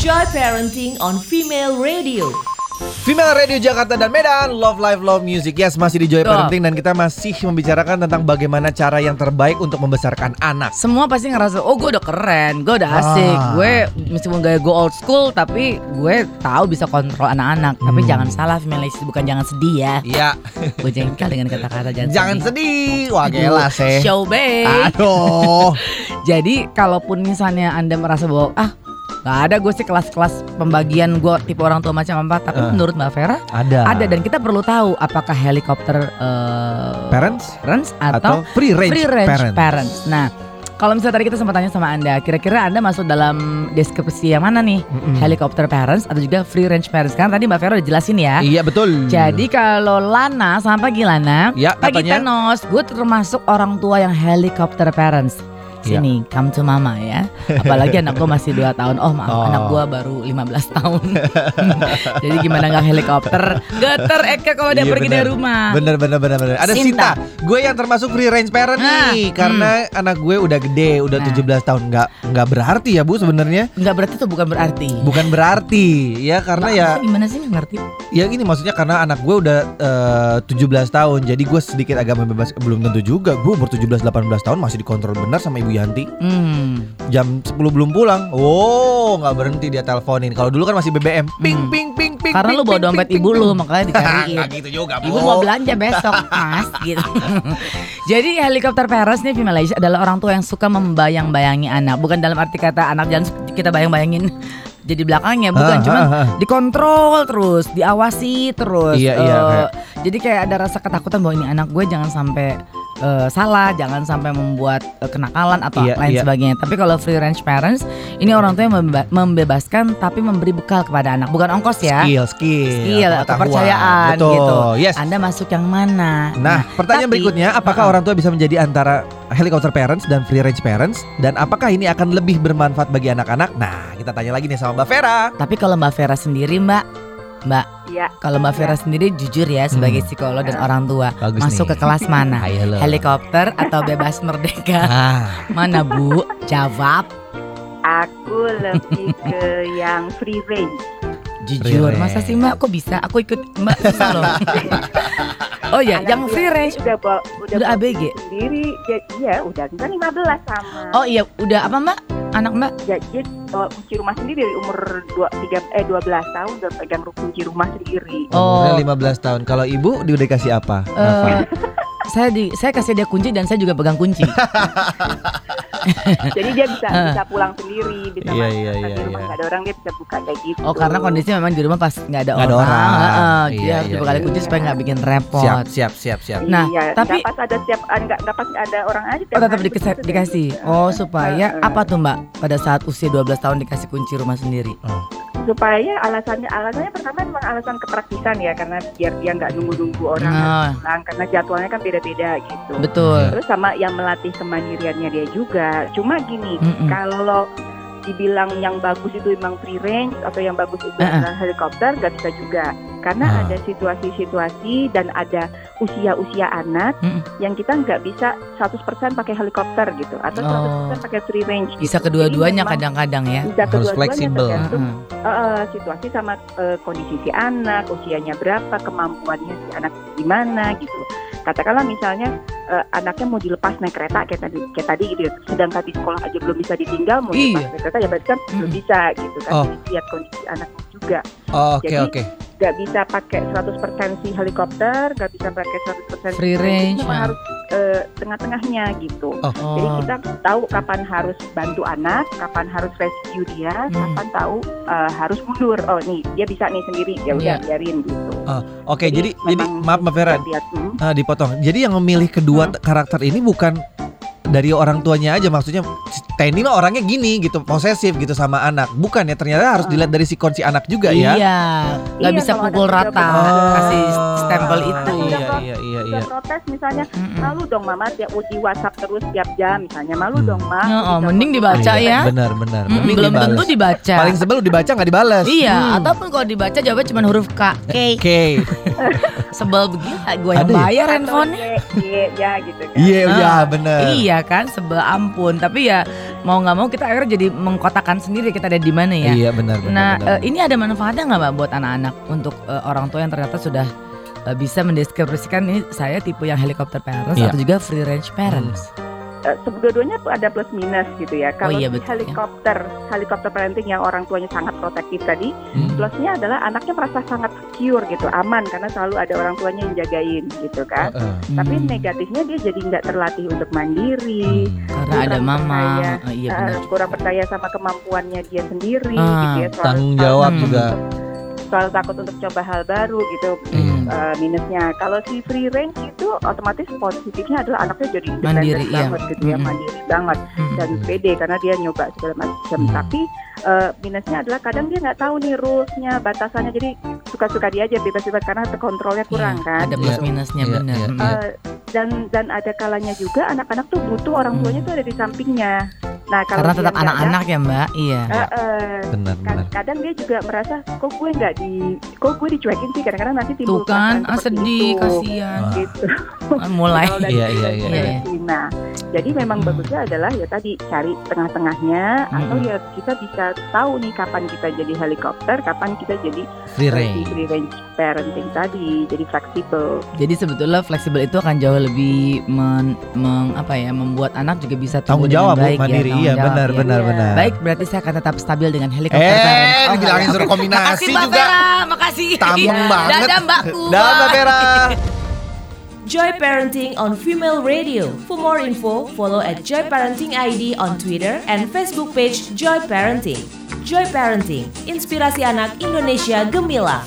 Joy Parenting on Female Radio. Female Radio Jakarta dan Medan Love Life Love Music Yes masih di Joy. Parenting Dan kita masih membicarakan tentang bagaimana cara yang terbaik untuk membesarkan anak Semua pasti ngerasa, oh gue udah keren, gue udah asik, Ah. gue meskipun gaya gue old school, tapi gue tahu bisa kontrol anak-anak. Tapi Hmm. jangan salah, feminist bukan jangan sedih ya. Iya gue jengkel dengan kata-kata jangan, Jangan sedih Wah gila sih Show. Aduh Jadi kalaupun misalnya anda merasa bahwa ah nggak ada gue sih kelas-kelas pembagian gue tipe orang tua macam apa, tapi Eh. menurut Mbak Vera Ada ada dan kita perlu tahu apakah helikopter eh, Parents parents Atau atau free range, free range parents, parents. Nah, kalau misalnya tadi kita sempat tanya sama Anda, kira-kira Anda masuk dalam deskripsi yang mana nih? Mm-mm. Helicopter parents atau juga free range parents? Karena tadi Mbak Vera udah jelasin ya. Iya betul Jadi kalau Lana sama pagi Lana, Ya pagi katanya Thanos, gue termasuk orang tua yang helicopter parents. Iya. Sini, come to mama ya. Apalagi anak gue masih 2 tahun. Oh maaf, Oh. anak gue baru 15 tahun. Jadi gimana nggak helikopter? Geter Eka kalau dia Iya, pergi bener. dari rumah. Bener bener bener bener. Ada Sinta. Sinta. Gue yang termasuk free range parent Nah, nih karena anak gue udah gede, udah Nah. 17 tahun. Nggak nggak berarti ya bu sebenarnya. Nggak berarti itu bukan berarti. Bukan berarti ya karena ya Gimana sih ngerti? ya gini maksudnya karena anak gue udah eh, 17 tahun jadi gue sedikit agak membebas belum tentu juga gue umur 17 18 tahun masih dikontrol benar sama Ibu Yanti Hmm. jam 10 belum pulang oh nggak berhenti dia teleponin kalau dulu kan masih BBM ping Hmm. ping ping ping Karena ping, lu bawa ping, dompet ping, ibu ping, lu makanya dicariin. Nggak gitu juga Ibu Bu. mau belanja besok, Mas, gitu. Jadi helikopter parents nih female Asia adalah orang tua yang suka membayang-bayangi anak, bukan dalam arti kata anak jangan kita bayang-bayangin jadi belakangnya, bukan Ah, cuman ah, ah. dikontrol terus, diawasi terus. Iya, iya, Eh, kayak- Jadi kayak ada rasa ketakutan bahwa ini anak gue jangan sampai eh, salah, jangan sampai membuat eh, kenakalan atau Iya, lain iya. sebagainya. Tapi kalau free range parents, ini orang tua yang membeba- membebaskan tapi memberi bekal kepada anak, bukan ongkos ya. skill skill Skill, kepercayaan Betul. gitu. yes Anda masuk yang mana? Nah, pertanyaan tapi- berikutnya, apakah Uh-uh. orang tua bisa menjadi antara helicopter parents dan free range parents dan apakah ini akan lebih bermanfaat bagi anak-anak? Nah, kita tanya lagi nih sama Mbak Vera. Tapi kalau Mbak Vera sendiri, Mbak, Mbak, Iya. kalau Mbak Vera sendiri jujur ya sebagai psikolog dan orang tua, Bagus masuk nih. ke kelas mana? Helikopter atau bebas merdeka? Ah, Mana Bu? Jawab Aku lebih ke yang free range. jujur. Free Masa sih Mbak? Kok bisa? Aku ikut Mbak susah loh. oh ya, yang free range udah bawa, udah, udah ABG. sendiri. Jadi ya udah kan 15 sama. Oh iya, udah apa Mbak? Anak Mbak? Jadi bawa kunci rumah sendiri dari umur 2 3 eh 12 tahun udah pegang kunci rumah sendiri. Oh. umurnya 15 tahun. Kalau ibu dia udah dikasih apa? Eh, Nafa? saya di saya kasih dia kunci dan saya juga pegang kunci. Jadi dia bisa bisa pulang sendiri, bisa Iya, masuk iya, di iya, rumah iya. nggak ada orang dia bisa buka kayak gitu. Oh karena kondisi memang di rumah pas nggak ada Nggak ada orang, orang. Heeh, dia Iya, harus iya, dibuka iya. kunci supaya nggak bikin repot. siap, siap, siap, siap. Nah, iya, tapi- nggak pas ada siap ah, nggak nggak pas ada orang aja. Oh tetap dikasih, dikasih. Oh supaya Eh, eh. apa tuh Mbak? Pada saat usia 12 tahun dikasih kunci rumah sendiri. Supaya alasannya alasannya pertama memang alasan kepraktisan ya karena biar dia nggak nunggu-nunggu orang Nah. pulang karena jadwalnya kan beda-beda gitu. Betul. Terus sama yang melatih kemandiriannya dia juga. Cuma gini, Mm-mm. kalau dibilang yang bagus itu memang free range atau yang bagus itu eh. adalah helikopter nggak bisa juga karena Ah. ada situasi-situasi dan ada usia-usia anak Mm-mm. yang kita nggak bisa 100% pakai helikopter gitu atau 100% Oh. pakai free range Bisa gitu. kedua-duanya Jadi memang kadang-kadang ya. bisa Harus kedua-duanya fleksibel. tergantung Heeh. eh, situasi sama eh, kondisi si anak, usianya berapa, kemampuannya si anak gimana gitu. Katakanlah misalnya eh, anaknya mau dilepas naik kereta kayak tadi, kayak tadi gitu, ya. sedangkan di sekolah aja belum bisa ditinggal, mau Iya. dilepas naik kereta ya berarti kan belum Mm-mm. bisa gitu kan. Oh. Lihat kondisi anaknya juga. Oh, Oke, Jadi, oke. Gak bisa pakai 100% si helikopter, gak bisa pakai 100% Free range, Memang ya. harus eh, tengah-tengahnya gitu. Oh. Jadi Oh. kita tahu kapan harus bantu anak, kapan harus rescue dia, Hmm. kapan tahu uh, harus mundur. Oh nih dia bisa nih sendiri, ya udah Iya. biarin gitu. Oke, jadi jadi memang maaf Mbak Vera, hmm. ah, dipotong. Jadi yang memilih kedua Hmm. karakter ini bukan dari orang tuanya aja maksudnya Tenny mah orangnya gini gitu posesif gitu sama anak bukan ya ternyata harus dilihat dari sikon si anak juga ya Iya, nggak Iya, bisa pukul rata, belas. kasih stempel itu. iya iya iya iya protes misalnya, malu dong mama tiap di WhatsApp terus tiap jam misalnya, malu Hmm. dong ma. Ya, oh, mending dibaca aja. ya. benar benar Mending belum dibales. tentu dibaca. paling sebel dibaca nggak dibales Iya, Hmm. ataupun kalau dibaca jawabnya cuma huruf K. K. oke Sebel begitu, gue yang ya? bayar handphone. Y, ya gitu kan. iya iya Ah, benar Iya ya kan sebel ampun tapi ya mau nggak mau kita akhirnya jadi mengkotakan sendiri kita ada di mana ya Iya benar benar. nah benar. eh, ini ada manfaatnya nggak mbak buat anak-anak untuk eh, orang tua yang ternyata sudah eh, bisa mendeskripsikan ini saya tipe yang helikopter parents Iya. atau juga free range parents Sebetulnya ada plus minus gitu ya. Kalau iya, si betul, ya. helikopter, helikopter parenting yang orang tuanya sangat protektif tadi, Hmm. plusnya adalah anaknya merasa sangat secure gitu, aman karena selalu ada orang tuanya yang jagain gitu kan. Heeh. Tapi Hmm. negatifnya dia jadi nggak terlatih untuk mandiri, Hmm. karena ada kurang mama percaya, Eh, iya eh, benar kurang percaya sama kemampuannya dia sendiri Ah, gitu ya. Soal, Tanggung jawab takut juga. untuk- soal takut untuk coba hal baru gitu. Hmm. eh, minusnya kalau si free range otomatis positifnya adalah anaknya jadi Mandiri, iya. banget gitu ya Mm-mm. mandiri banget Hmm. dan pede karena dia nyoba segala macam Hmm. tapi eh, minusnya adalah kadang dia nggak tahu nih rulesnya batasannya jadi suka-suka dia aja bebas-bebas karena kontrolnya kurang Iya, kan ada plus Iya. minusnya Iya, benar iya, Hmm. iya. Eh, dan dan ada kalanya juga anak-anak tuh butuh orang Hmm. tuanya tuh ada di sampingnya nah kalau karena tetap anak-anak ya mbak iya Benar Kad- benar. kadang dia juga merasa kok gue nggak di kok gue dicuekin sih kadang-kadang nanti timbul tuh kan perasaan ah, sedih itu. kasihan Ah. gitu Ah, mulai Kalau dari Iya, iya, iya, iya. Nah, jadi memang Hmm. bagusnya adalah ya tadi cari tengah-tengahnya atau Mm-mm. ya kita bisa tahu nih kapan kita jadi helikopter, kapan kita jadi Free range. free range parenting tadi, jadi fleksibel. Jadi sebetulnya fleksibel itu akan jauh lebih men, meng- apa ya membuat anak juga bisa tumbuh Tanggung jawab baik mandiri. ya, Iya tanggung benar ya. benar Iya. benar. Baik, berarti saya akan tetap stabil dengan helikopter parent. Eh, Oh, dibilangin suruh kombinasi Makasih Mbak juga. Vera, makasih. Tameng banget. Dadah Mbakku. Dah Mbak Vera. Joy Parenting on Female Radio. For more info, follow at Joy Parenting ID on Twitter and Facebook page Joy Parenting. Joy Parenting, inspirasi anak Indonesia gemilang.